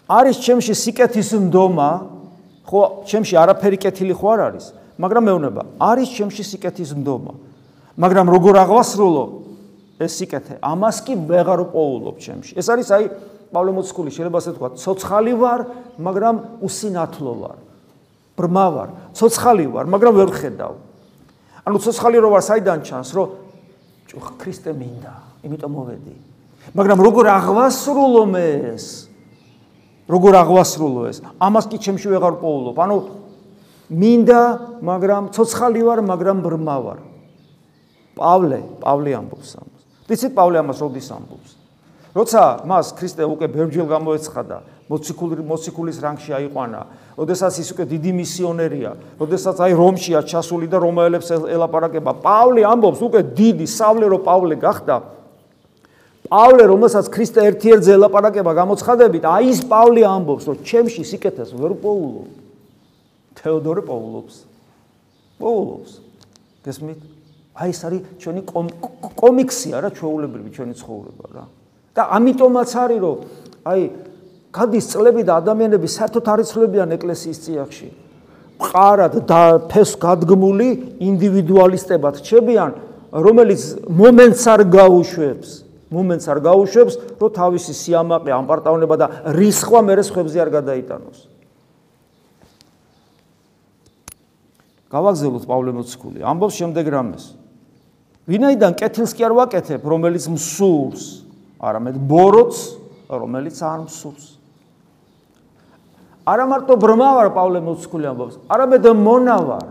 არის ჩემში სიკეთის ნდომა ხო ჩემში არაფერი კეთილი ხო არ არის მაგრამ მეუბნება არის ჩემში სიკეთის ნდომა მაგრამ როგორ აღვასრულო ეს სიკეთე. ამას კი ვეღარ პოულობ ჩემში. ეს არის აი პავლე მოციქული შეიძლება ასე თქვა, ცოცხალი ვარ, მაგრამ უსინათლო ვარ. ბრმა ვარ, ცოცხალი ვარ, მაგრამ ვერ ხედავ. ანუ ცოცხალი რო ვარ, საიდან ჩანს, რომ ჭუხ ქრისტე მინდა, იმიტომ მოვედი. მაგრამ როგორ აღვასრულო მე ეს? როგორ აღვასრულო ეს? ამას კი ჩემში ვეღარ პოულობ. ანუ მინდა, მაგრამ ცოცხალი ვარ, მაგრამ ბრმა ვარ. პავლე, პავლე ამბობს ამას. ვიცით პავლე ამას როდის ამბობს? როცა მას ქრისტე უკვე ბერჯილ გამოეცხადა, მოციქული მოციქულის რანგში აიყვანა, როდესაც ის უკვე დიდი მისიონერია, როდესაც აი რომშია ჩასული და რომაელებს ელაპარაკება, პავლე ამბობს უკვე დიდი სავლერო პავლე გახდა. პავლე რომელსაც ქრისტე ერთ-ერთზე ელაპარაკება გამოცხადებით, აი ის პავლე ამბობს, რომ ჩემში სიკეთეს ვერ პოულობ. თეოდორე პოულობს. პოულობს. გესმით? აი ეს არის ჩვენი კომიქსია რა ჩვეულებრივი ჩვენი ცხოვრება რა. და ამიტომაც არის რომ აი გადის წლები და ადამიანები საერთოდ არ იცვლებიან ეკლესიის წიაღში. მყარად და ფეს გადგმული ინდივიდუალისტებად რჩებიან, რომელიც მომენტს არ გაუშვებს. მომენტს არ გაუშვებს, რომ თავისი სიამაყე, ამპარტაუნება და რისხვა მერე ხებზე არ გადაიტანოს. გავაგზავნოთ პავლე მოციქული. ამბობს შემდეგ რამეს. ვინაიდან კეთილს კი არ ვაკეთებ, რომელიც მსურს, არამედ ბოროტს, რომელიც არ მსურს. არა მარტო ბრმა ვარ პავლე მოციქული ამბობს, არამედ მონა ვარ.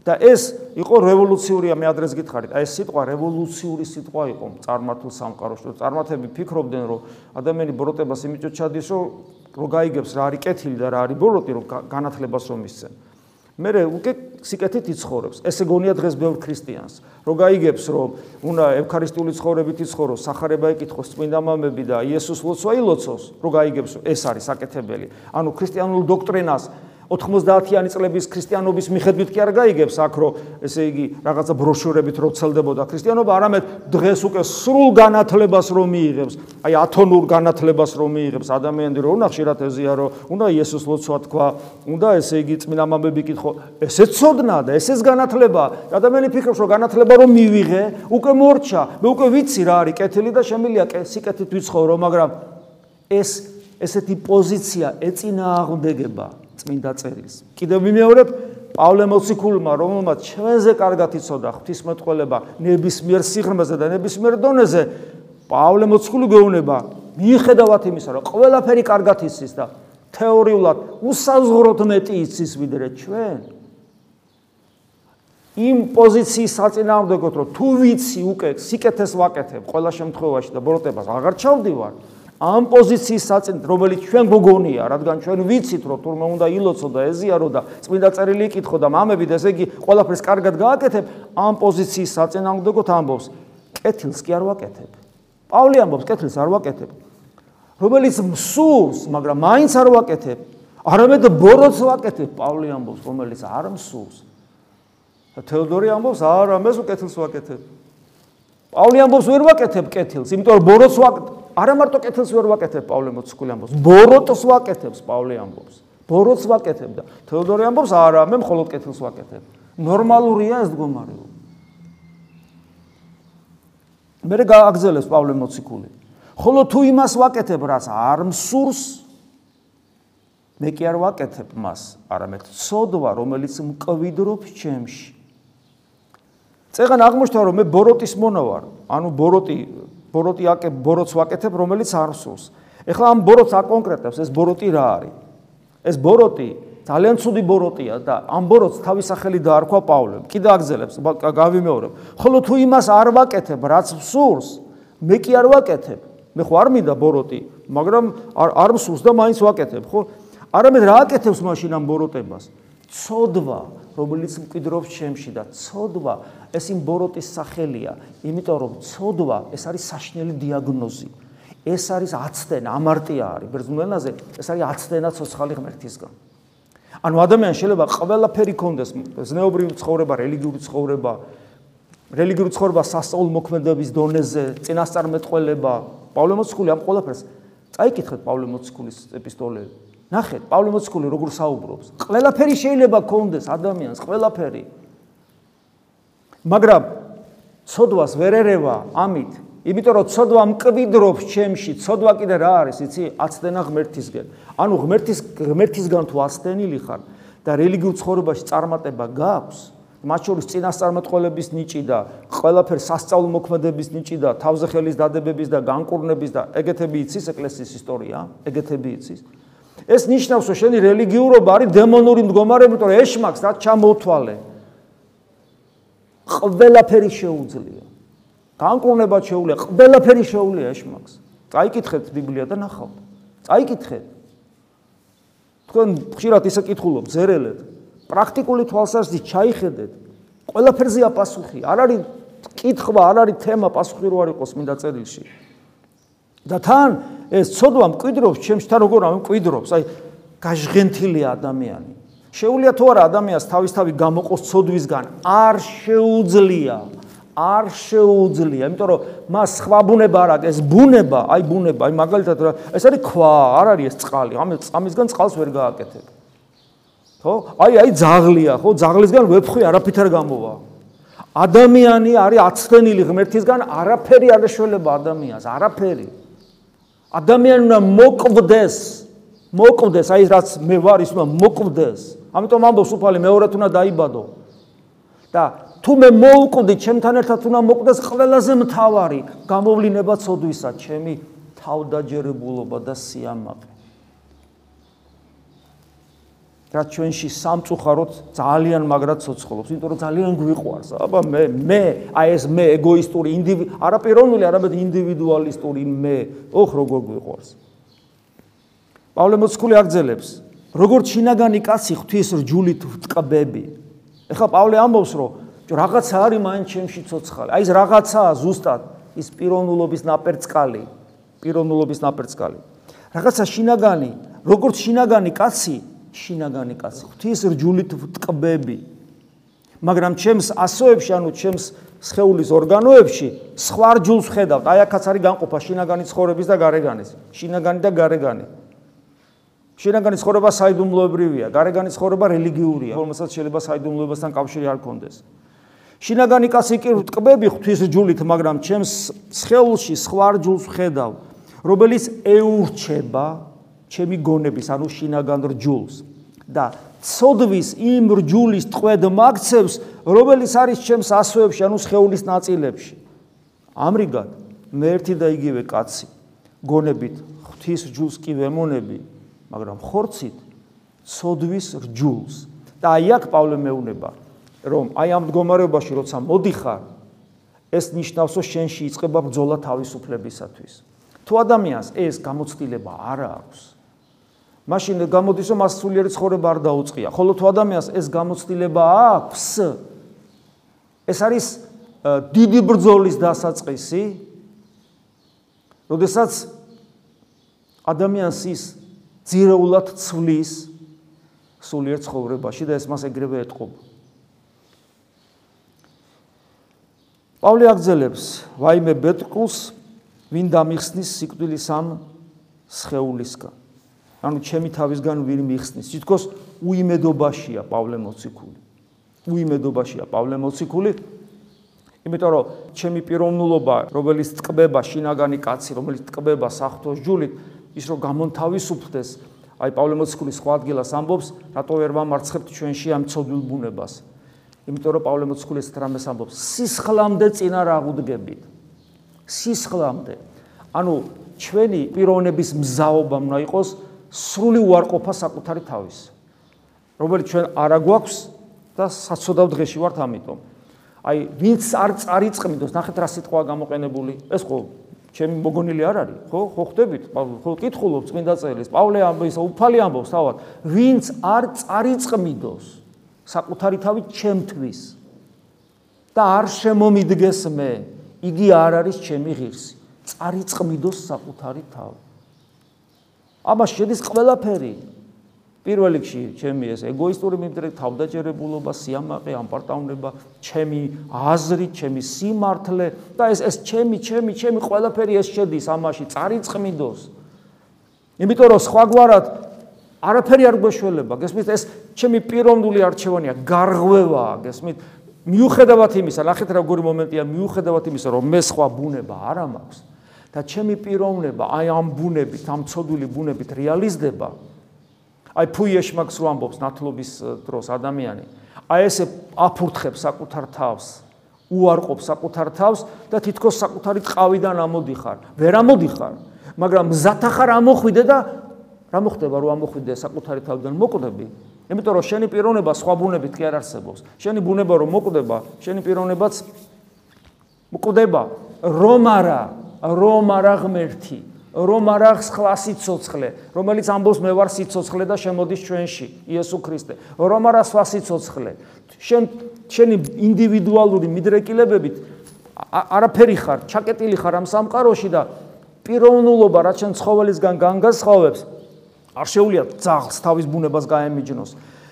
და ეს იყო რევოლუციურია მე ადრეს გითხარით. აი ეს სიტყვა რევოლუციური სიტყვა იყო წარმართულ სამყაროში. წარმართები ფიქრობდნენ, რომ ადამიანი ბოროტებას იმიჯო ჩადის, რომ რო გაიგებს რა არის კეთილი და რა არის ბოროტი, რომ განათლებას რომ ისცენ. მე უკვე სიკეთით იცხოვრებს. ესე გონია დღეს ბევრ ქრისტიანს. რო გაიგებს, რომ უნდა ევქარისტიული ცხოვრებით იცხოვრო, სახარება ეკითხოს წმინდა მამები და იესოს ლოცვა ილოცოს, რო გაიგებს, ეს არის საკეთებელი. ანუ ქრისტიანულ დოქტრინას 90-იანი წლების ქრისტიანობის მიხედვით კი არ გაიგებს აქ რომ ესე იგი რაღაცა ბროშურებით რო ცელდებოდა ქრისტიანობა, არამედ დღეს უკვე სრულ განათლებას რომ მიიღებს, აი ათონურ განათლებას რომ მიიღებს ადამიანები რომ უნდა ხშირად ეზია რომ უნდა იესოს ლოცვა თქვა, უნდა ესე იგი წმინდა მამები კითხო, ესეც ცოდნა და ესეც განათლება. ადამიანი ფიქრობს რომ განათლება რომ მივიღე, უკვე მორჩა, მე უკვე ვიცი რა არის კეთილი და შემილია სიკეთით ვიცხოვრო, მაგრამ ეს ესეთი პოზიცია ეწინააღმდეგება წმინდა წერილს. კიდევ მიმეორებ პავლე მოციქულმა, რომელმაც ჩვენზე კარგად იცოდა ღვთისმეტყველება ნებისმიერ სიღრმეზე და ნებისმიერ დონეზე, პავლე მოციქული გეუბნება, მიუხედავად იმისა, რომ ყველაფერი კარგად იცის და თეორიულად უსაზღვროდ მეტი იცის ვიდრე ჩვენ, იმ პოზიციის საწინააღმდეგოდ, რომ თუ ვიცი უკვე სიკეთეს ვაკეთებ ყველა შემთხვევაში და ბოროტებას აღარ ჩავდივარ, ამ პოზიციის საწინდ რომელიც ჩვენ გოგონია რადგან ჩვენ ვიცით რომ თურმე უნდა ილოცო და ეზიარო და წმინდა წერილი იკითხო და მამებით ესე იგი ყველაფერს კარგად გააკეთებ ამ პოზიციის საწინააღმდეგოდ ამბობს კეთილს კი არ ვაკეთებ პავლე ამბობს კეთილს არ ვაკეთებ რომელიც მსურს მაგრამ მაინც არ ვაკეთებ არამედ ბოროტს ვაკეთებ პავლე ამბობს რომელიც არ მსურს. თეოდორი ამბობს არა მე უკეთილს ვაკეთებ პავლე ამბობს ვერ ვაკეთებ კეთილს იმიტომ რომ ბოროტს ვაკეთებ არა მარტო კეთილს ვერ ვაკეთებ პავლე მოციქული ამბობს. ბოროტს ვაკეთებს პავლე ამბობს. ბოროტს ვაკეთებ და თეოდორე ამბობს არა მე მხოლოდ კეთილს ვაკეთებ. ნორმალურია ეს მდგომარეობა. მე გააგზელებს პავლე მოციქული. ხოლო თუ იმას ვაკეთებ რაც არ მსურს მე კი არ ვაკეთებ მას არამედ ცოდვა რომელიც მკვიდრობ ჩემში. წეგან აღმოჩნდა რომ მე ბოროტის მონა ვარ ანუ ბოროტი ბოროტი აკე ბოროტს ვაკეთებ, რომელიც არ სულს. ეხლა ამ ბოროტს აკონკრეტებს, ეს ბოროტი რა არის? ეს ბოროტი ძალიან ცუდი ბოროტია და ამ ბოროტს თავის სახელი დაარქვა პავლემ. კიდე აგზელებს, გავიმეორებ. ხოლო თუ იმას არ ვაკეთებ, რაც სულს, მე კი არ ვაკეთებ. მე ხო არ მინდა ბოროტი, მაგრამ არ არ სულს და მაინც ვაკეთებ, ხო? არამედ რა აკეთებს მაშინ ამ ბოროტებას? ცოდვა, რომელიც მკვიდრობს ჩემში და ცოდვა ეს იმ ბოროტის სახელია, იმიტომ რომ ცოდვა ეს არის საშნელი დიაგნოზი. ეს არის აცდენა, ამარტია არის ბერძნულენაზე, ეს არის აცდენა ცოცხალი ღმერთისგან. ანუ ადამიანს შეიძლება ყველაფერი კონდეს, ზნეობრივი ცხოვრება, რელიგიური ცხოვრება, რელიგიური ცხოვრება სასწაულ მოქმედების დონეზე, წინასწარმეტყველება, პავლე მოციქული ამ ყველაფერს წაიკითხეთ პავლე მოციქულის ეპისტოლეები. ნახეთ, პავლე მოციქული როგორ საუბრობს. ყველაფერი შეიძლება კონდეს ადამიანს, ყველაფერი. მაგრამ ცოდვას ვერ ერევა ამით იმიტომ რომ ცოდვა მკვიდრობს ჩემში, ცოდვა კიდე რა არის, იცი? აცდენა ღმერთისგან. ანუ ღმერთის ღმერთისგან თუ აცდენილი ხარ და რელიგიურ ცხოვრებაში წარმატება გაქვს, მათ შორის წინასწარმეტყველების ნიჭი და ყველაფერ სასწავლო მოქმედების ნიჭი და თავზე ხელის დადებების და განკურნების და ეგეთები იცის ეკლესიის ისტორია, ეგეთები იცის. ეს ნიშნავს, რომ შენი რელიგიურობა არის დემონური მდგომარეობა, იმიტომ რომ ეშმაკს რაც ჩამოთვალე. ყველაფერი შეუძლია. განკურნება შეუძლია, ყველაფერი შეუძლია ეშმაკს. წაიკითხეთ ბიბლია და ნახავთ. წაიკითხეთ. თქვენ ხშირად ისე კითხულობ, ზერელეთ. პრაქტიკული თვალსაზრისით ჩაიხედეთ. ყველაფერზეა პასუხი. არ არის კითხვა, არ არის თემა პასუხი რო არ იყოს მინდა წერილში. და თან ეს ცოდვა მკვიდრობს ჩემს თან როგორ ამ მკვიდრობს აი გაჟღენთილია ადამიანი შეუძლია თუ არა ადამიანს თავისთავად გამოყოს ცოდვისგან? არ შეუძლია. არ შეუძლია. იმიტომ რომ მას სხვა ბუნება არ აქვს. ეს ბუნება აი ბუნება აი მაგალითად რა ეს არის ქვა არ არის ეს წყალი. ამ ამისგან წყალს ვერ გააკეთებ. ხო? აი აი ძაღლია ხო? ძაღლისგან ვეფხვი არაფით არ გამოვა. ადამიანი არის აცდენილი ღმერთისგან არაფერი არ შეშველება ადამიანს არაფერი. ადამიანი უნდა მოკვდეს მოკვდეს. აი რაც მე ვარ ის უნდა მოკვდეს ამიტომ ამბობს უფალი მეორედ უნდა დაიბადო და თუ მე მოუკვდი ჩემთან ერთად უნდა მოკვდეს ყველაზე მთავარი გამოვლინება ცოდვისა ჩემი თავდაჯერებულობა და სიამაყე რა ჩვენში სამწუხაროდ ძალიან მაგრად ცოცხლობს, იმიტომ რომ ძალიან გვიყვარს. აბა მე მე აი ეს მე ეგოისტური არა პიროვნული, არამედ ინდივიდუალისტური მე, ოხ როგორ გვიყვარს. პავლე მოციქული აგძელებს, როგორც შინაგანი კაცი ღვთის რჯულით ვტყბები. ეხლა პავლე ამბობს, რომ რაღაცა არის მაინც ჩემში ცოცხალი. აი ეს რაღაცაა ზუსტად ის პიროვნულობის ნაპერწკალი, პიროვნულობის ნაპერწკალი. რაღაცა შინაგანი, როგორც შინაგანი კაცი შინაგანი კაცი ღვთის რჯულით ვტყბები მაგრამ ჩემს ასოებში ანუ ჩემს სხეულის ორგანოებში სხვა რჯულს ხედავთ აი აქაც არის განყოფა შინაგანი ცხოვრების და გარეგანის შინაგანი და გარეგანი შინაგანი ცხოვრება საიდუმლოებრივია გარეგანი ცხოვრება რელიგიურია რომელსაც შეიძლება საიდუმლოებასთან კავშირი არ გქონდეს შინაგანი კაცი კი ვტყბები ღვთის რჯულით მაგრამ ჩემს სხეულში სხვა რჯულს ხედავ რომელიც ეურჩება ჩემი გონების, ანუ შინაგან რჯულს და ცოდვის იმ რჯულის ტყვედ მაგცევს, რომელიც არის ჩემს ასოებში, ანუ სხეულის ნაწილებში. ამრიგად, მე ერთი და იგივე კაცი, გონებით ღვთის რჯულს კი ვემონები, მაგრამ ხორცით ცოდვის რჯულს. და აი აქ პავლე მეუნება, რომ აი ამ მდგომარეობაში როცა მოდიხარ, ეს ნიშნავს, რომ შენში იწყება ბრძოლა თავისუფლებისათვის. თუ ადამიანს ეს გამოცდილება არ აქვს, მაშინ გამოდის რომ მას სულიერი ცხოვრება არ დაუწყია. ხოლო თუ ადამიანს ეს გამოცდილება აქვს, ეს არის დიდი ბრძოლის დასაწყისი. როდესაც ადამიანს ის ძირეულად ცვლის სულიერ ცხოვრებაში და ეს მას ეგრევე ეთყობა. პავლე აგზელებს ვაიმე ბეტკულს ვინ დამიხსნის სიკვდილის ამ სხეულისგან. ანუ ჩემი თავისგან ვინ მიხსნის თითქოს უიმედობაშია პავლე მოციქული უიმედობაშია პავლე მოციქული იმიტომ რომ ჩემი პიროვნულობა რომელიც ტკბება შინაგანი კაცი რომელიც ტკბება საფრთხოს ჯულით ის რომ გამონთავისუფლდეს აი პავლე მოციქულის სხვა ადგილას ამბობს რატო ვერ ვამარცხებთ ჩვენში ამ ცოდვილ ბუნებას იმიტომ რომ პავლე მოციქული ეს რამეს ამბობს სისხლამდე წინარ აღუდგებით სისხლამდე ანუ ჩვენი პიროვნების მზაობა უნდა იყოს სრული უარყოფა საკუთარი თავის. რომელიც ჩვენ არა გვაქვს და საცოდავ დღეში ვართ ამიტომ. აი, ვინც არ წარიწყმიდოს, ნახეთ რა სიტყვა გამოყენებული. ეს ხო ჩემი მოგონილი არ არის, ხო? ხო ხვდებით? ხო კითხულობ წმინდა წერილს. პავლე ამბობს, უფალი ამბობს თავად, ვინც არ წარიწყმიდოს საკუთარი თავი ჩემთვის და არ შემომიდგეს მე, იგი არ არის ჩემი ღირსი. წარიწყმიდოს საკუთარი თავი. ამას შედის ყველაფერი. პირველ რიგში ჩემი ეს ეგოისტური მიმდრე თავდაჯერებულობა, სიამაყე, ამპარტავნება, ჩემი აზრი, ჩემი სიმართლე და ეს ეს ჩემი, ჩემი, ჩემი ყველაფერი ეს შედის ამაში, წარიწყმიდოს. იმიტომ რომ სხვაგვარად არაფერი არ გვეშველება. გესმით ეს ჩემი პიროვნული არჩევანია, გარღვევაა, გესმით მიუხედავად იმისა, ნახეთ რა გორი მომენტია, მიუხედავად იმისა, რომ მე სხვა ბუნება არ მაქვს და ჩემი პიროვნება აი ამ ბუნებით, ამ ცოდული ბუნებით რეალიზდება. აი ფუიეშ მაგს რო ამბობს ნათლობის დროს ადამიანი, აი ესე აფურთხებს საკუთარ თავს, უარყოფს საკუთარ თავს და თითქოს საკუთარი ყავიდან ამოდიხარ. ვერ ამოდიხარ, მაგრამ მზათახარ ამოხვიდე და რა მოხდება რომ ამოხვიდე საკუთარი თავიდან მოკვდები? იმიტომ რომ შენი პიროვნება სხვა ბუნებით კი არ არსებობს. შენი ბუნება რომ მოკვდება, შენი პიროვნებაც მოკვდება. რომ არა, რომ არა ღმერთი, რომ არ ახსხლა სიცოცხლე, რომელიც ამბობს მე ვარ სიცოცხლე და შემოდის ჩვენში, იესო ქრისტე. რომ არ ასვა სიცოცხლე. შენ შენი ინდივიდუალური მიდრეკილებებით არაფერი ხარ, ჩაკეტილი ხარ ამ სამყაროში და პიროვნულობა, რაც შენ ცხოველისგან განგასხოვებს, არ შეუძლია ძაღლს თავის ბუნებას გაემიჯნოს.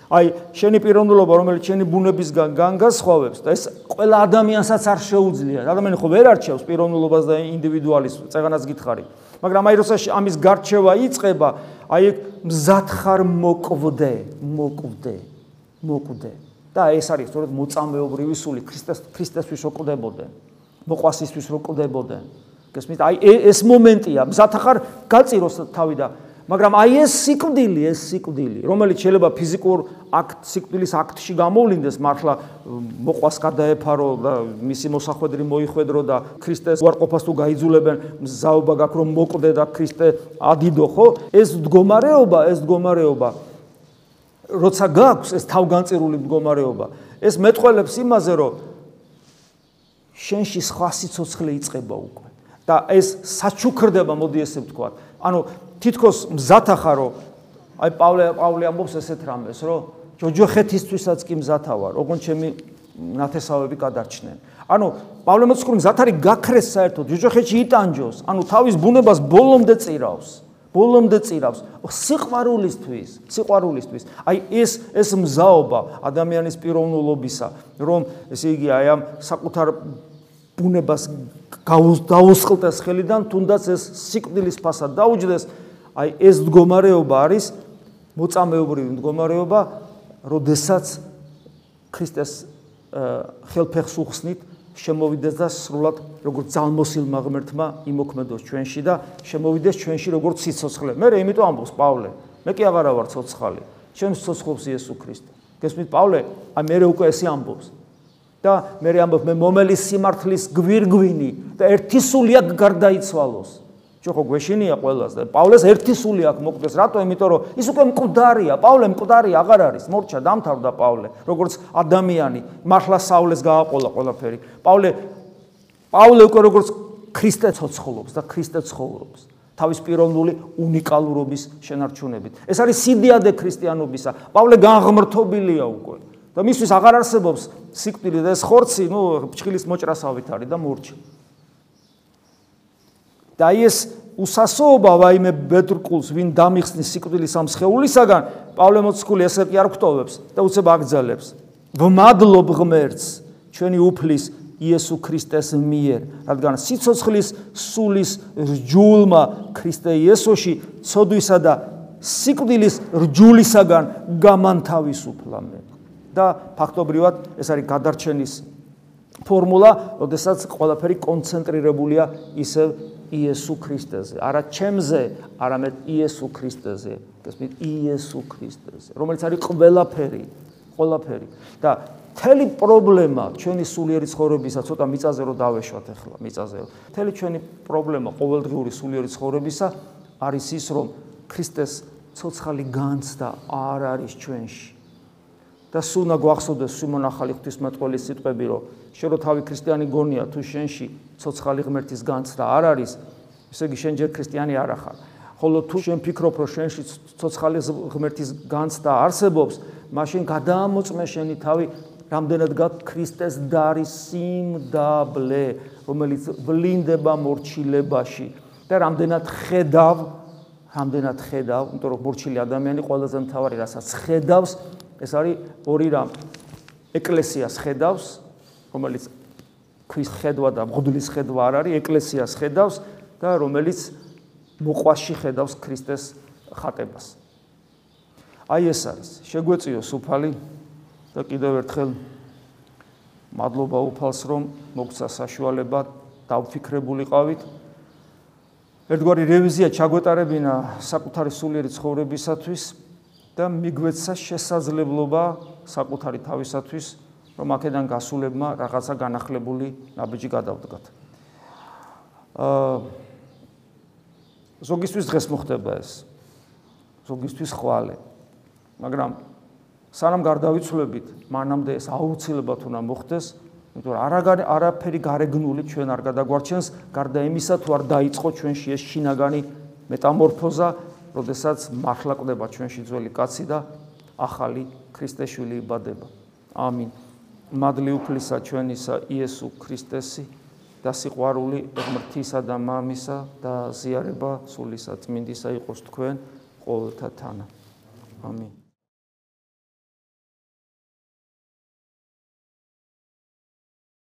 აი, შენი პიროვნულობა, რომელიც შენი ბუნებისგან განგასხვავებს და ეს ყველა ადამიანსაც არ შეუძლია. ადამიანი ხო ვერ არჩევს პიროვნულობას და ინდივიდუალიზმს, წეგანაც გითხარი. მაგრამ აი, როცა ამის გარჩევა იწყება, აი, მზად ხარ მოკვდე, მოკვდე, მოკვდე. და ეს არის სწორედ მოწამეობრივი სული ქრისტეს ქრისტესთვის როკვდებოდნენ. მოყვასისთვის როკვდებოდნენ. გესმით? აი, ეს მომენტია, მზად ხარ გაწიროს თავი და მაგრამ აი ეს სიკვდილი, ეს სიკვდილი, რომელიც შეიძლება ფიზიკურ აქტ სიკვდილის აქტში გამოვლინდეს, მართლა მოყვას გადაეფარო და მისი მოსახვედრი მოიხვედრო და ქრისტეს უარყოფას თუ გაიძულებენ, ზაობა გაქვს რომ მოკვდე და ქრისტე ადიდო, ხო? ეს მდგომარეობა, ეს მდგომარეობა როცა გაქვს ეს თავგანწირული მდგომარეობა, ეს მეტყველებს იმაზე, რომ შენში სხვა სიცოცხლე იწება უკვე და ეს საჩუქრდება, მოდი ესე ვთქვა. ანუ თითქოს მზათა ხარო აი პავლე პავლე ამბობს ესეთ რამეს რომ ჯოჯოხეთისთვისაც კი მზათა ვარ ოღონდ ჩემი ნათესავები გადარჩნენ. ანუ პავლე მოციქული მზათ არის გაქრეს საერთოდ ჯოჯოხეთში იტანჯოს. ანუ თავის ბუნებას ბოლომდე წირავს ბოლომდე წირავს. სიყვარულისთვის სიყვარულისთვის. აი ეს ეს მზაობა ადამიანის პიროვნულობისა რომ ესე იგი აი ამ საკუთარ ბუნებას დაუსყლტეს ხელიდან თუნდაც ეს სიკვდილის ფასად დაუჯდეს აი ეს მდგომარეობა არის მოწამეობრივი მდგომარეობა, როდესაც ქრისტეს ხელფეხს უხსნით შემოვიდეს და სრულად როგორც ძალმოსილმა ღმერთმა იმოქმედოს ჩვენში და შემოვიდეს ჩვენში როგორც სიცოცხლე. მე რე იმიტომ ამბობს პავლე, მე კი აღარა ვარ ცოცხალი. ჩემს ცოცხლობს იესო ქრისტე. გესმით პავლე, აი მე უკვე ესე ამბობს. და მე რე ამბობს მე მომელის სიმართლის გვირგვინი და ერთი სული აქ გარდაიცვალოს. ჩვენ ხო გვეშინია ყველას და პავლეს ერთი სული აქვს მოკვდეს რატო? იმიტომ რომ ის უკვე მკვდარია პავლე მკვდარი აღარ არის მორჩა დამთავრდა პავლე როგორც ადამიანი მართლა საულეს გააყოლა ყველაფერი. პავლე პავლე უკვე როგორც ქრისტე ცოცხლობს და ქრისტე ცხოვრობს. თავის პიროვნული უნიკალურობის შენარჩუნებით. ეს არის სიდიადე ქრისტიანობისა. პავლე განღმრთობილია უკვე. და მისთვის აღარ არსებობს სიკვდილი და ეს ხორცი ნუ ფჭილის მოჭრასავით არის და მურჩი და აი ეს უსასოობა ვაიმე ბედრკულს ვინ დამიხსნის სიკვდილის ამ შეეულისაგან პავლე მოციქული ესე კი არ გვტოვებს და უცებ აგძალებს. ვმადლობ ღმერთს ჩვენი უფლის იესო ქრისტეს მიერ რადგან სიცოცხლის სულის რჯულმა ქრისტე იესოში ცოდვისა და სიკვდილის რჯულისაგან გამანთავისუფლა მე და ფაქტობრივად ეს არის გადარჩენის ფორმულა, ოდესაც ყველაფერი კონცენტრირებულია ისე იესო ქრისტეზე, არა ჩემზე, არამედ იესო ქრისტეზე. გესმით, იესო ქრისტეზე, რომელიც არის ყველაფერი, ყველაფერი. და მთელი პრობლემა ჩვენი სულიერი ცხოვრებისა, ცოტა მიწაზე რომ დავეშვათ ახლა, მიწაზე. მთელი ჩვენი პრობლემა ყოველდღიური სულიერი ცხოვრებისა არის ის, რომ ქრისტეს ცოცხალი განცდა არ არის ჩვენში. და სულ უნდა გვახსოვდეს სიმონახალი ღვთისმეტყველის სიტყვები, რომ შენ რო თავი ქრისტიანი გონია თუ შენში ცოცხალი ღმერთის განცდა არ არის, ესე იგი შენ ჯერ ქრისტიანი არ ახარ. ხოლო თუ შენ ფიქრობ, რომ შენში ცოცხალი ღმერთის განცდა არსებობს, მაშინ გადაამოწმე შენი თავი რამდენად გაქვს ქრისტეს დარის სიმდაბლე, რომელიც ვლინდება მორჩილებაში და რამდენად ხედავ, რამდენად ხედავ, იმიტომ რომ მორჩილი ადამიანი ყველაზე მთავარი რასაც ხედავს, ეს არის ორი რამ. ეკლესიას ხედავს, რომელიც ქვის ხედვა და მღვდლის ხედვა არ არის, ეკლესიას ხედავს და რომელიც მოყვაში ხედავს ქრისტეს ხატებას. აი ეს არის. შეგვეციო სუფალი და კიდევ ერთხელ მადლობა უფალს რომ მოგცა საშუალება დავფიქრებულიყავით ერთგვარი რევიზია ჩაგვეტარებინა საკუთარი სულიერი ცხოვრებისათვის და მიგვეცა შესაძლებლობა საკუთარი თავისათვის რომ აქედან გასულებმა რაღაცა განახლებული ნაბიჯი გადავდგათ. აა ზოგისთვის დღეს მოხდება ეს. ზოგისთვის ხვალე. მაგრამ სანამ გარდავიცვლებით, მანამდე ეს აუცილებლად უნდა მოხდეს, იმიტომ რომ არაგარი არაფერი გარეგნული ჩვენ არ გადაგვარჩენს, გარდა იმისა თუ არ დაიწყო ჩვენში ეს შინაგანი მეტამორფოზა, როდესაც მართლა ყდება ჩვენში ძველი კაცი და ახალი ქრისტეშვილი იბადება. ამინ. მადლი უფლისა ჩვენისა იესო ქრისტესი და სიყვარული ღმრთისა და მამისა და ზიარება სულისა წმინდისა იყოს თქვენ ყოველთა თანა. ამინ.